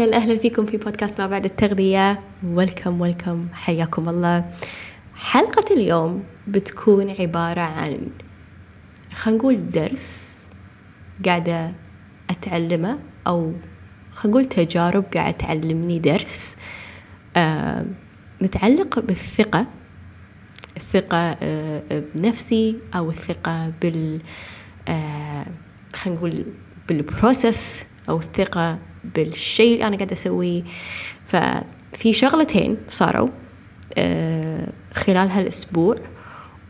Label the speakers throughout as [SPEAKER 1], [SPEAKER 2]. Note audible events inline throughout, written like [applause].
[SPEAKER 1] أهلا أهلا فيكم في بودكاست ما بعد التغذية. ويلكم ويلكم حياكم الله. حلقة اليوم بتكون عبارة عن خلينا نقول درس قاعدة أتعلمه أو خلينا نقول تجارب قاعدة تعلمني درس. آه متعلق بالثقة الثقة آه بنفسي أو الثقة بال آه خلينا نقول بالبروسس أو الثقة بالشيء اللي أنا قاعدة أسويه. ففي شغلتين صاروا آه خلال هالأسبوع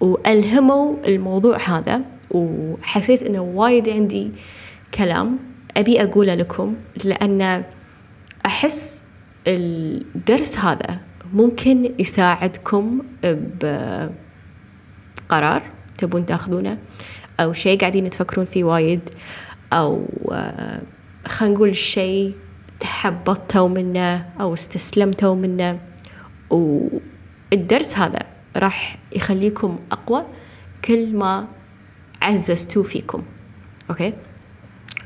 [SPEAKER 1] وألهموا الموضوع هذا وحسيت إنه وايد عندي كلام أبي أقوله لكم لأن أحس الدرس هذا ممكن يساعدكم بقرار تبون تاخذونه أو شيء قاعدين تفكرون فيه وايد أو خلينا نقول شيء تحبطتوا منه أو استسلمتوا منه. والدرس هذا راح يخليكم أقوى كل ما عززتوا فيكم. أوكي؟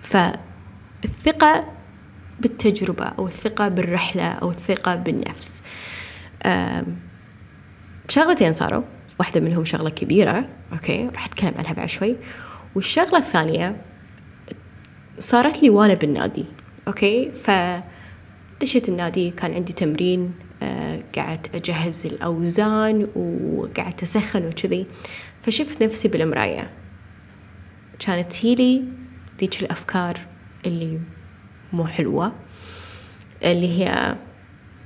[SPEAKER 1] فالثقة بالتجربة أو الثقة بالرحلة أو الثقة بالنفس. شغلتين صاروا. واحدة منهم شغلة كبيرة. okay؟ راح أتكلم عنها بعد شوي. والشغلة الثانية صارت لي وأنا بالنادي okay؟ فدشيت النادي كان عندي تمرين آه قعدت أجهز الأوزان وقعدت أسخن وكذي. فشفت نفسي بالمراية. كانت هيلي ذيك الأفكار اللي مو حلوة اللي هي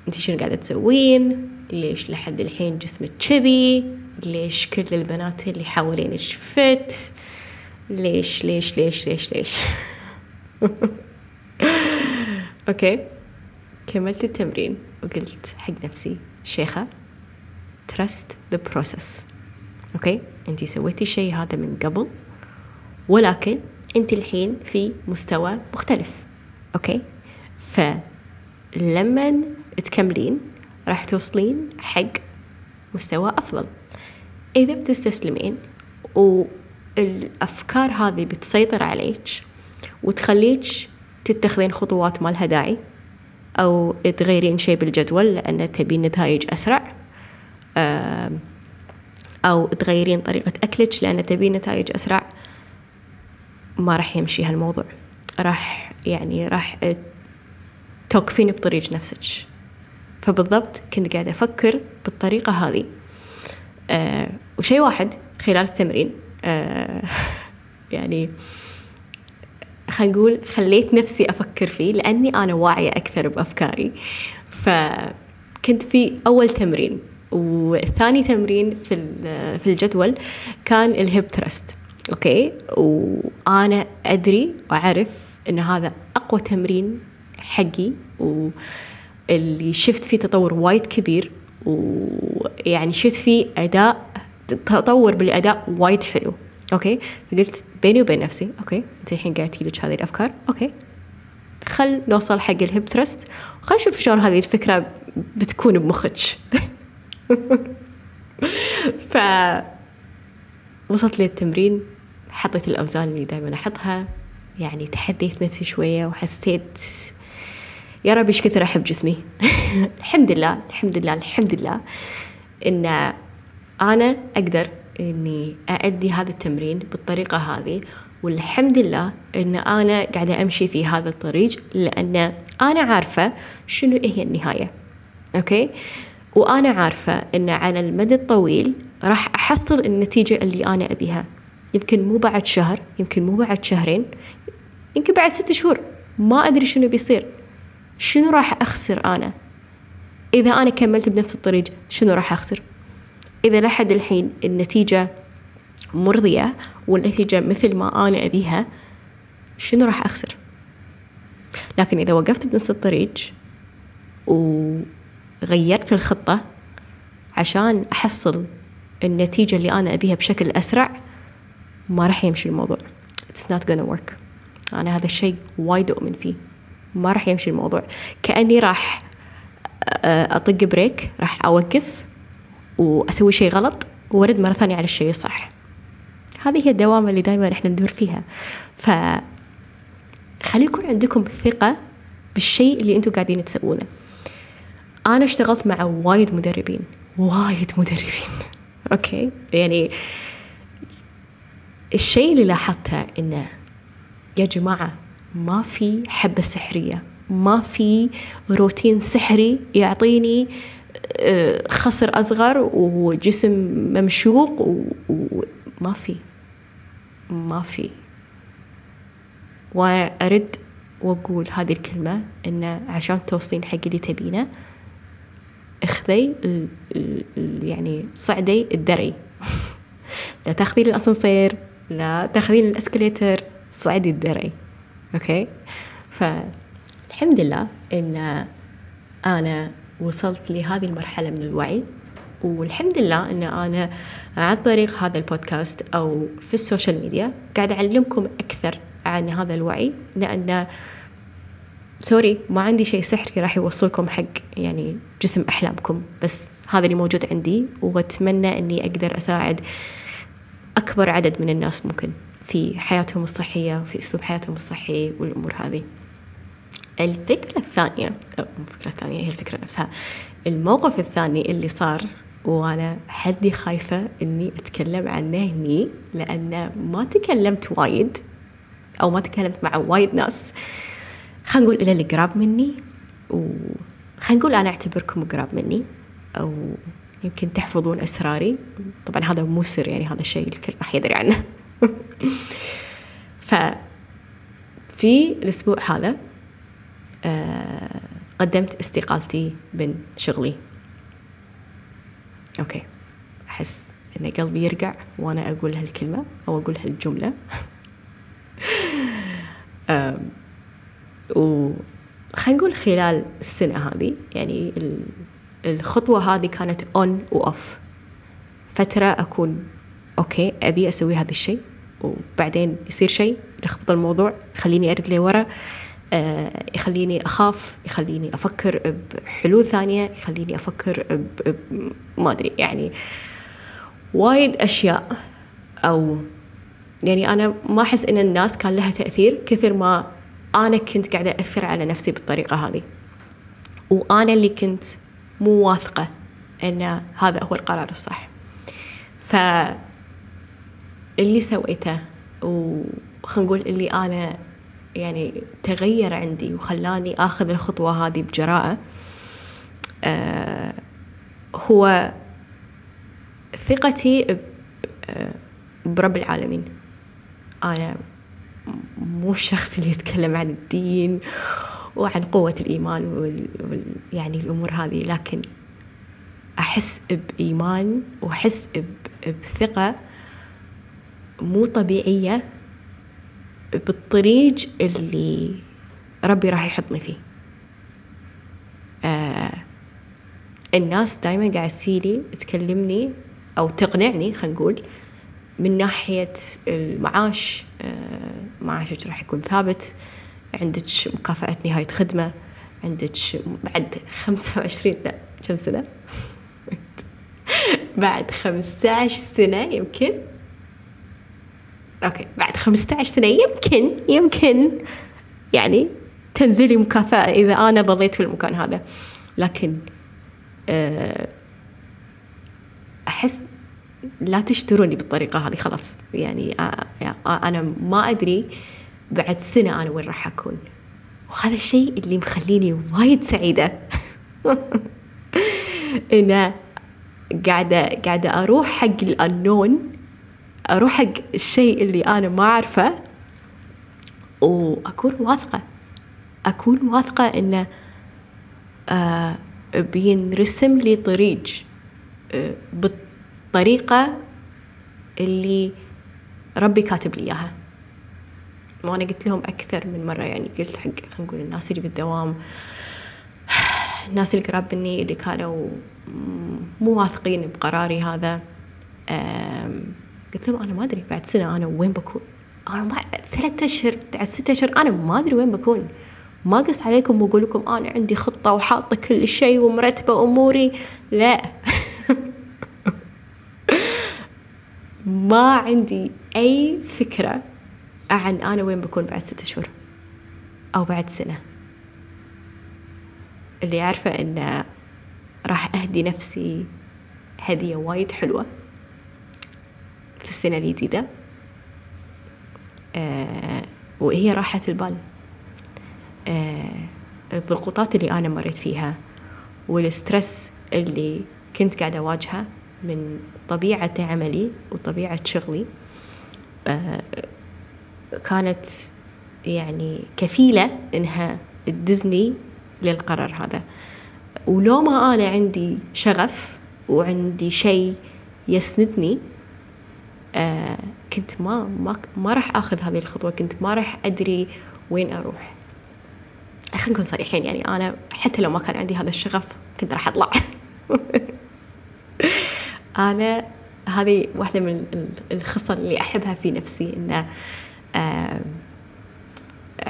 [SPEAKER 1] أنت شنو قاعدة تسوين؟ ليش لحد الحين جسمك كذي؟ ليش كل البنات اللي حوالينك fit؟ ليش ليش ليش ليش ليش؟ [laughs] okay كملت التمرين. وقلت حق نفسي شيخة trust the process. okay انتي سويتي الشيء هذا من قبل ولكن انت الحين في مستوى مختلف. أوكي فلما تكملين راح توصلين حق مستوى أفضل. إذا بتستسلمين والأفكار هذه بتسيطر عليك وتخليك تتخذين خطوات ما لها داعي أو تغيرين شيء بالجدول لأن تبين نتائج أسرع. أو تغيرين طريقة أكلك لأن تبين نتائج أسرع. ما راح يمشي هالموضوع. راح يعني راح توقفين بطريق نفسك. فبالضبط كنت قاعدة أفكر بالطريقة هذه. آه وشيء واحد خلال التمرين آه [laughs] يعني خلينا نقول خليت نفسي أفكر فيه لأني أنا واعية أكثر بأفكاري. فكنت في أول تمرين وثاني تمرين في في الجدول كان ال hip thrust. okay؟ وأنا أدري وأعرف إن هذا أقوى تمرين حقي واللي شفت فيه تطور وايد كبير ويعني شفت فيه أداء تطور بالأداء وايد حلو. okay. فقلت بيني وبين نفسي okay. أنت الحين قاعد لك هذه الأفكار. okay. خل نوصل حق الهيب ثرست خل نشوف شلون هذه الفكرة بتكون بمخك. [laughs] ف وصلت للتمرين. حطيت الأوزان اللي دائما أحطها. يعني تحديت نفسي شوية وحسيت يا رب إيش كثر أحب جسمي. [laughs] الحمد لله الحمد لله الحمد لله إن أنا أقدر إني أأدي هذا التمرين بالطريقة هذه والحمد لله إن أنا قاعدة أمشي في هذا الطريق لأن أنا عارفة شنو هي النهاية أوكي؟ وأنا عارفة إن على المدى الطويل راح أحصل النتيجة اللي أنا أبيها. يمكن مو بعد شهر يمكن مو بعد شهرين يمكن بعد ست شهور ما أدري شنو بيصير. شنو راح أخسر أنا؟ إذا أنا كملت بنفس الطريق شنو راح أخسر؟ إذا لحد الحين النتيجة مرضية والنتيجة مثل ما أنا أبيها شنو راح أخسر؟ لكن إذا وقفت بنص الطريق وغيرت الخطة عشان أحصل النتيجة اللي أنا أبيها بشكل أسرع ما راح يمشي الموضوع. It's not gonna work. أنا هذا الشيء وايد أؤمن فيه. ما راح يمشي الموضوع. كأني راح أطق break راح أوقف وأسوي شيء غلط وأرد مرة ثانية على الشيء الصح. هذه هي الدوامة اللي دائما إحنا ندور فيها. ف خلي يكون عندكم ثقة بالشيء اللي أنتم قاعدين تسوونه. أنا اشتغلت مع وايد مدربين وايد مدربين. [laughs] okay؟ يعني الشيء اللي لاحظته إنه يا جماعة ما في حبة سحرية ما في روتين سحري يعطيني خصر أصغر وجسم ممشوق وما في. ما في. وارد وأقول هذه الكلمة انه عشان توصلين حق اللي تبينه اخذي يعني صعدي الدري [laughs] لا تاخذين الأسانسير لا تاخذين ال escalator صعدي الدري okay؟ فالحمد لله إن أنا وصلت لهذه المرحلة من الوعي. والحمد لله إن أنا عن طريق هذا البودكاست أو في ال social media قاعد أعلمكم أكثر عن هذا الوعي لأن sorry ما عندي شيء سحري راح يوصلكم حق يعني جسم أحلامكم بس هذا اللي موجود عندي وأتمنى أني أقدر أساعد أكبر عدد من الناس ممكن في حياتهم الصحية وفي أسلوب حياتهم الصحي والأمور هذه. الفكرة الثانية أو الفكرة الثانية هي الفكرة نفسها. الموقف الثاني اللي صار وأنا حدي خايفة إني أتكلم عنه هني لأن ما تكلمت وايد أو ما تكلمت مع وايد ناس. خلينا نقول إلى القراب مني وخلينا نقول أنا أعتبركم قراب مني أو يمكن تحفظون أسراري. طبعا هذا مو سر يعني هذا الشيء الكل راح يدري عنه. [laughs] ففي الأسبوع هذا قدمت استقالتي من شغلي. أوكي. أحس إن قلبي يرقع وأنا أقول هالكلمة أو أقول هالجملة. [laughs] و خلينا نقول خلال السنة هذه يعني الخطوة هذه كانت on و off فترة أكون okay أبي أسوي هذا الشيء وبعدين يصير شيء يخبط الموضوع يخليني أرد لورا. آه يخليني أخاف يخليني أفكر بحلول ثانية يخليني أفكر ب... ما أدري يعني وايد أشياء. أو يعني أنا ما أحس إن الناس كان لها تأثير كثر ما أنا كنت قاعدة أثر على نفسي بالطريقة هذه. وأنا اللي كنت مو واثقة أن هذا هو القرار الصح. ف اللي سويته وخلينا نقول اللي أنا يعني تغير عندي وخلاني آخذ الخطوة هذه بجراءة آه هو ثقتي آه، برب العالمين أنا مو الشخص اللي يتكلم عن الدين وعن قوة الإيمان وال... يعني الأمور هذه لكن أحس بإيمان وأحس. بثقة مو طبيعية بالطريق اللي ربي راح يحطني فيه. آه الناس دايما قاعد تسيلي تكلمني أو تقنعني خلينا نقول من ناحية المعاش. آه، معاشك راح يكون ثابت. عندك مكافأة نهاية خدمة. عندك بعد خمسة وعشرين لا كم سنة؟ [laughs] بعد خمسة عشر سنة يمكن. أوكي بعد خمسة عشر سنة يمكن يمكن يعني تنزلي مكافأة إذا أنا ظليت في المكان هذا. لكن آه، أحس لا تشتروني بالطريقة هذه خلاص. يعني أنا ما أدري بعد سنة أنا وين راح أكون. وهذا الشيء اللي مخليني وايد سعيدة. [laughs] إنه قاعدة قاعدة أروح حق الأنون أروح حق الشيء اللي أنا ما أعرفه وأكون واثقة. أكون واثقة إنه آه بينرسم لي طريق آه الطريقة اللي ربي كاتب لي إياها. وأنا قلت لهم أكثر من مرة يعني قلت حق خلينا نقول الناس اللي بالدوام [sighs] الناس اللي قراب مني اللي كانوا مو واثقين بقراري هذا قلت لهم أنا ما أدري بعد سنة أنا وين بكون؟ أنا بعد ثلاثة أشهر بعد ستة أشهر أنا ما أدري وين بكون. ما قص عليكم وأقول لكم أنا عندي خطة وحاطة كل شيء ومرتبة أموري لا. [laughs] ما عندي أي فكرة عن أنا وين بكون بعد ستة شهور أو بعد سنة. اللي عارفة إن راح أهدي نفسي هدية وايد حلوة. في السنة الجديدة آه وهي راحة البال. آه الضغوطات اللي أنا مريت فيها والسترس اللي كنت قاعدة أواجهه من طبيعة عملي وطبيعة شغلي آه كانت يعني كفيلة إنها تدزني للقرار هذا. ولو ما أنا عندي شغف وعندي شيء يسندني آه كنت ما ما ما راح آخذ هذه الخطوة كنت ما راح أدري وين أروح. خلينا نكون صريحين يعني أنا حتى لو ما كان عندي هذا الشغف كنت راح أطلع. [laughs] أنا هذه واحدة من الخصال اللي أحبها في نفسي انه آه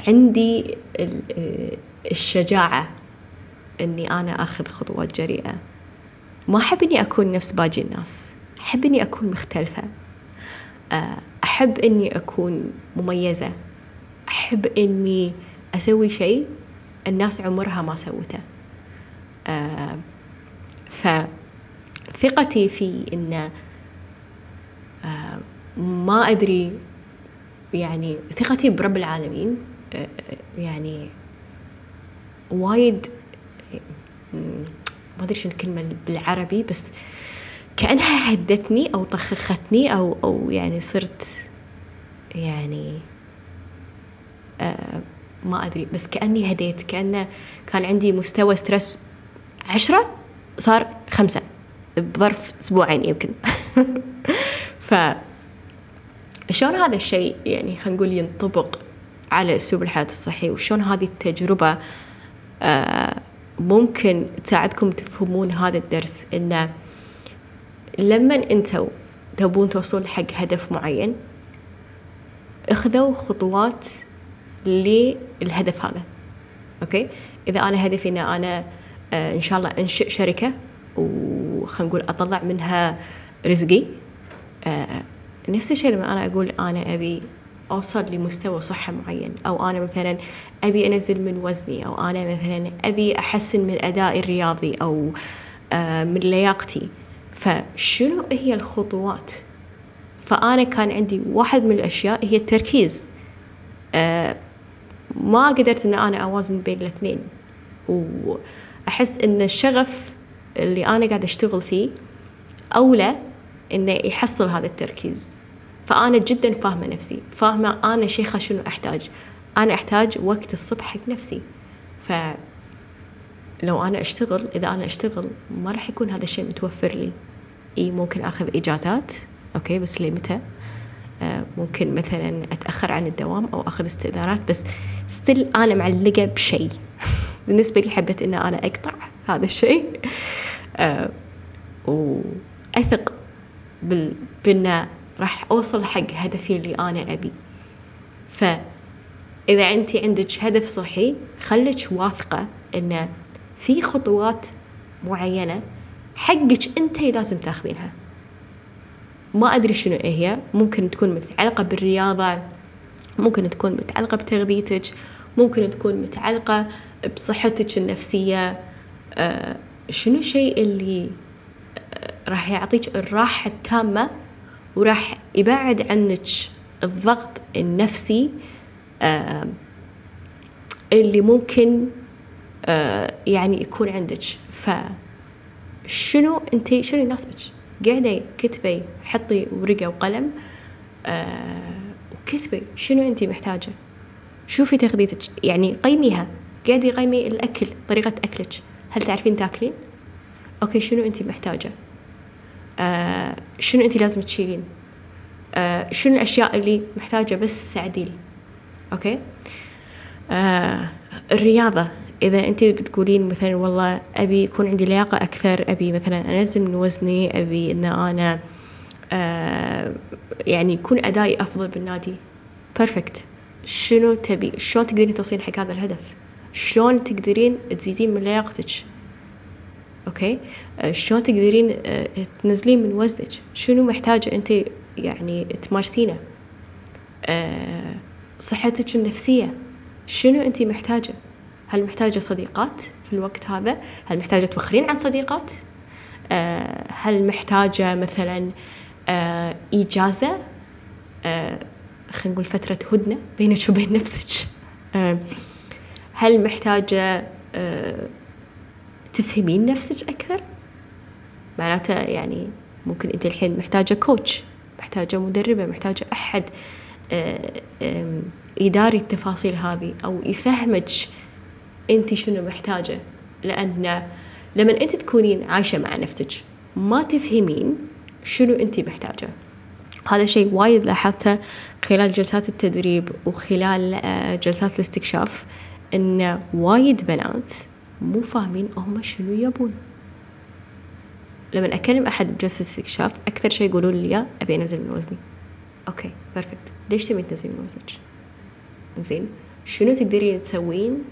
[SPEAKER 1] عندي الشجاعة إني أنا آخذ خطوات جريئة. ما أحب إني أكون نفس باقي الناس أحب إني أكون مختلفة. آه، أحب إني أكون مميزة. أحب إني أسوي شيء الناس عمرها ما سوته. آه، فثقتي في إن آه، ما أدري يعني ثقتي برب العالمين يعني وايد ما أدري شو الكلمة بالعربي بس كأنها هدتني أو طخختني أو أو يعني صرت يعني آه ما أدري بس كأني هديت كأنه كان عندي مستوى ستريس عشرة صار خمسة بظرف أسبوعين يمكن. [laughs] ف شلون هذا الشيء يعني خلينا نقول ينطبق على أسلوب الحياة الصحي وشلون هذه التجربة آه ممكن تساعدكم تفهمون هذا الدرس؟ إنه لما أنتوا تبون توصلون حق هدف معين اخذوا خطوات للهدف هذا. أوكي؟ إذا أنا هدفي إن أنا آه إن شاء الله أنشئ شركة وخلينا نقول أطلع منها رزقي. آه نفس الشيء لما أنا أقول أنا أبي أوصل لمستوى صحة معين أو أنا مثلا أبي أنزل من وزني أو أنا مثلا أبي أحسن من أدائي الرياضي أو آه من لياقتي. فشنو هي الخطوات؟ فأنا كان عندي واحد من الأشياء هي التركيز. أه ما قدرت أن أنا أوازن بين الاثنين. وأحس أن الشغف اللي أنا قاعدة أشتغل فيه أولى أنه يحصل هذا التركيز. فأنا جدا فاهمة نفسي. فاهمة أنا شيخة شنو أحتاج. أنا أحتاج وقت الصبح حق نفسي. ف لو أنا أشتغل إذا أنا أشتغل ما راح يكون هذا الشيء متوفر لي. إي ممكن أخذ إجازات okay بس لمتى آه ممكن مثلا أتأخر عن الدوام أو أخذ استئذانات بس still أنا معلقة بشيء. [laughs] بالنسبة لي حبيت إن أنا أقطع هذا الشيء. آه وأثق بال... بأن راح أوصل حق هدفي اللي أنا أبي. فإذا أنت عندك هدف صحي خليك واثقة أن في خطوات معينة حقك أنت لازم تاخذينها. ما أدري شنو هي. ممكن تكون متعلقة بالرياضة ممكن تكون متعلقة بتغذيتك ممكن تكون متعلقة بصحتك النفسية. آه شنو الشيء اللي آه راح يعطيك الراحة التامة وراح يبعد عنك الضغط النفسي آه اللي ممكن آه يعني يكون عندك. ف شنو انت شنو يناسبك قاعدة كتبي حطي ورقة وقلم آه وكتبي شنو انت محتاجة. شوفي تغذيتك يعني قيميها. قاعدة قيمي الأكل طريقة أكلك. هل تعرفين تاكلين؟ أوكي شنو أنت محتاجة؟ آه شنو أنت لازم تشيلين؟ آه شنو الأشياء اللي محتاجة بس تعديل okay؟ آه الرياضة. إذا أنت بتقولين مثلا والله أبي يكون عندي لياقة أكثر أبي مثلا أنزل من وزني أبي أن أنا آه يعني يكون أدائي أفضل بالنادي. perfect شنو تبي؟ شلون تقدرين توصلين حق هذا الهدف؟ شلون تقدرين تزيدين من لياقتك؟ okay؟ آه شلون تقدرين آه تنزلين من وزنك؟ شنو محتاجة أنت يعني تمارسينه؟ آه صحتك النفسية. شنو أنت محتاجة؟ هل محتاجة صديقات في الوقت هذا؟ هل محتاجة توخرين عن صديقات؟ آه، هل محتاجة مثلا آه، إجازة؟ آه، خلينا نقول فترة هدنة بينك وبين نفسك. هل محتاجة تفهمين نفسك أكثر؟ معناته يعني ممكن أنت الحين محتاجة كوتش محتاجة مدربة محتاجة أحد يداري التفاصيل هذه أو يفهمك أنت شنو محتاجة؟ لأن لما أنت تكونين عايشة مع نفسك ما تفهمين شنو أنت محتاجة. هذا شيء وايد لاحظته خلال جلسات التدريب وخلال آه، جلسات الاستكشاف إن وايد بنات مو فاهمين هم شنو يبون. لما أكلم أحد بجلسة استكشاف أكثر شيء يقولون لي أبي أنزل من وزني. أوكي perfect ليش تبين تنزلين من وزنك؟ زين شنو تقدرين تسوين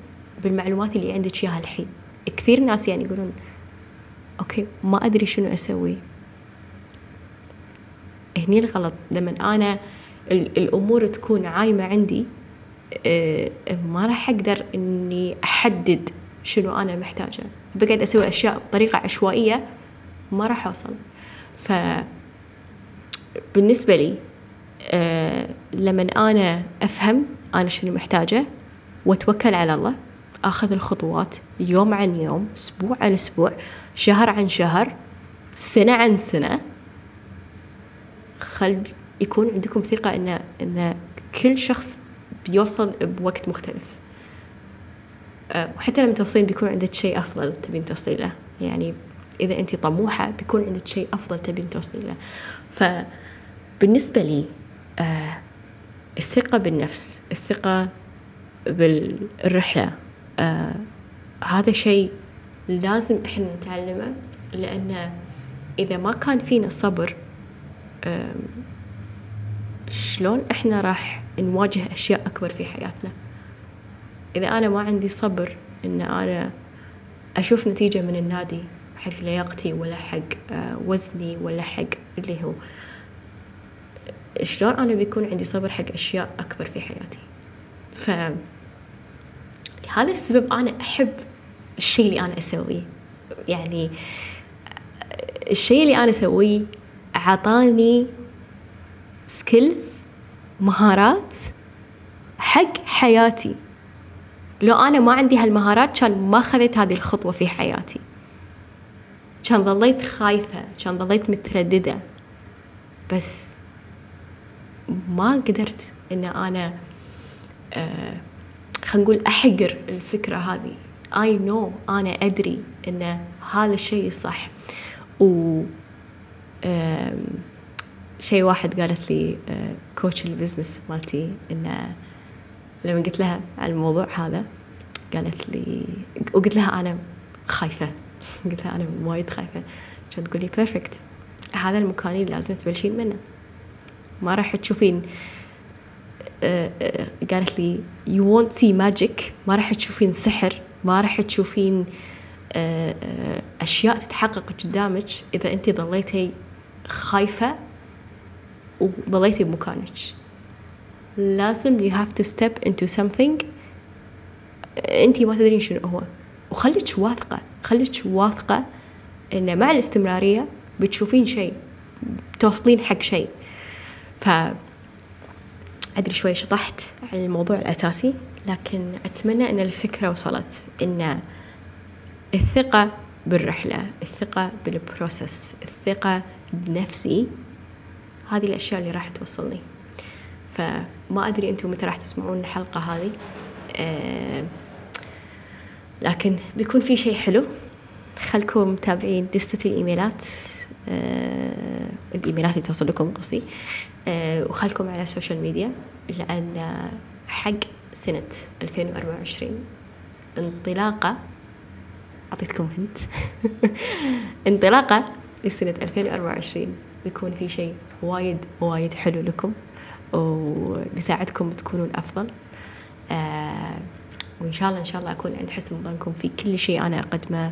[SPEAKER 1] بالمعلومات اللي عندك اياها الحين. كثير ناس يعني يقولون أوكي ما أدري شنو أسوي. هني الغلط. لما أنا الأمور تكون عايمة عندي آه، ما راح أقدر إني أحدد شنو أنا محتاجة. بقعد أسوي أشياء بطريقة عشوائية ما راح أوصل. ف بالنسبة لي أه لما أنا أفهم أنا شنو محتاجة وأتوكل على الله أخذ الخطوات يوم عن يوم أسبوع عن أسبوع شهر عن شهر سنة عن سنة. خل يكون عندكم ثقة ان إن كل شخص بيوصل بوقت مختلف. أه، وحتى لما توصلين بيكون عندك شيء أفضل تبين توصلي له. يعني إذا انت طموحة بيكون عندك شيء أفضل تبين توصلي له. فبالنسبة لي آه الثقة بالنفس الثقة بالرحلة آه هذا شيء لازم إحنا نتعلمه لأن إذا ما كان فينا صبر آه شلون إحنا راح نواجه أشياء أكبر في حياتنا؟ إذا أنا ما عندي صبر إن أنا أشوف نتيجة من النادي حق لياقتي ولا حق آه، وزني ولا حق اللي هو شلون أنا بيكون عندي صبر حق أشياء أكبر في حياتي؟ ف لهذا السبب أنا أحب الشيء اللي أنا أسويه. يعني الشيء اللي أنا أسويه عطاني سكيلز مهارات حق حياتي. لو أنا ما عندي هالمهارات كان ما خذيت هذه الخطوة في حياتي. كان ظليت خايفة كان ظليت مترددة. بس ما قدرت إن أنا آه خلينا نقول أحقر الفكرة هذه. I know أنا أدري إن هذا الشيء صح. و شيء واحد قالت لي coach آه، ال business مالتي انه لما قلت لها عن الموضوع هذا قالت لي وقلت لها أنا خايفة. [laughs] قلت لها أنا وايد خايفة. كانت تقول لي بيرفكت هذا المكان اللي لازم تبلشين منه. ما راح تشوفين قالت لي you won't see magic. ما راح تشوفين سحر. ما راح تشوفين آه، أشياء تتحقق قدامك إذا أنت ظليتي خايفة وظليتي بمكانك لازم you have to step into something. أنت ما تدرين شنو هو. وخليك واثقة. خليك واثقة إن مع الاستمرارية بتشوفين شيء. توصلين حق شيء. ف أدري شوي شطحت عن الموضوع الأساسي لكن أتمنى أن الفكرة وصلت إن الثقة بالرحلة الثقة بالبروسس الثقة بنفسي هذه الأشياء اللي راح توصلني. فما أدري أنتم متى راح تسمعون الحلقة هذه أه لكن بيكون في شيء حلو. خلكم متابعين ل list الإيميلات. آه الإيميلات اللي توصل لكم قصدي. آه وخلكم على ال social media لأن حق سنة 2024 انطلاقة أعطيتكم hint. [laughs] انطلاقة لسنة 2024 بيكون في شيء وايد وايد حلو لكم وبيساعدكم تكونون أفضل. آه وإن شاء الله إن شاء الله أكون عند حسن ظنكم في كل شيء أنا أقدمه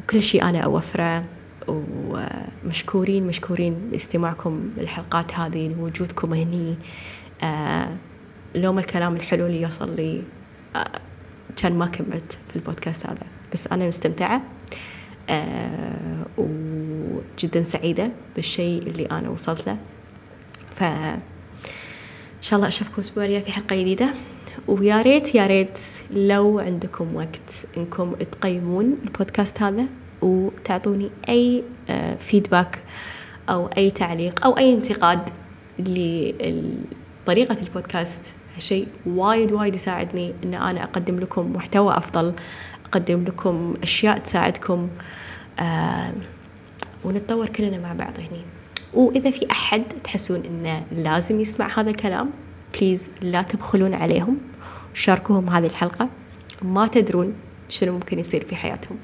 [SPEAKER 1] وكل شيء أنا أوفره. ومشكورين مشكورين لاستماعكم للحلقات هذه لوجودكم هني. آه لوم الكلام الحلو اللي يوصل لي آه كان ما كملت في البودكاست هذا. بس أنا مستمتعة آه وجدا سعيدة بالشيء اللي أنا وصلت له. ف إن شاء الله أشوفكم الأسبوع الجاي في حلقة جديدة. ويا ريت يا ريت لو عندكم وقت إنكم تقيمون البودكاست هذا. وتعطوني أي feedback آه، أو أي تعليق أو أي انتقاد لطريقة البودكاست. هالشيء وايد وايد يساعدني إن أنا أقدم لكم محتوى أفضل أقدم لكم أشياء تساعدكم آه ونتطور كلنا مع بعض هني. وإذا في أحد تحسون إنه لازم يسمع هذا الكلام بليز لا تبخلون عليهم. شاركوهم هذه الحلقة. ما تدرون شنو ممكن يصير في حياتهم.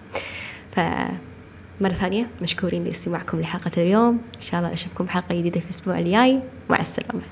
[SPEAKER 1] فمرة ثانية مشكورين لإستماعكم لحلقة اليوم. إن شاء الله أشوفكم حلقة جديدة في الأسبوع الجاي. مع السلامة.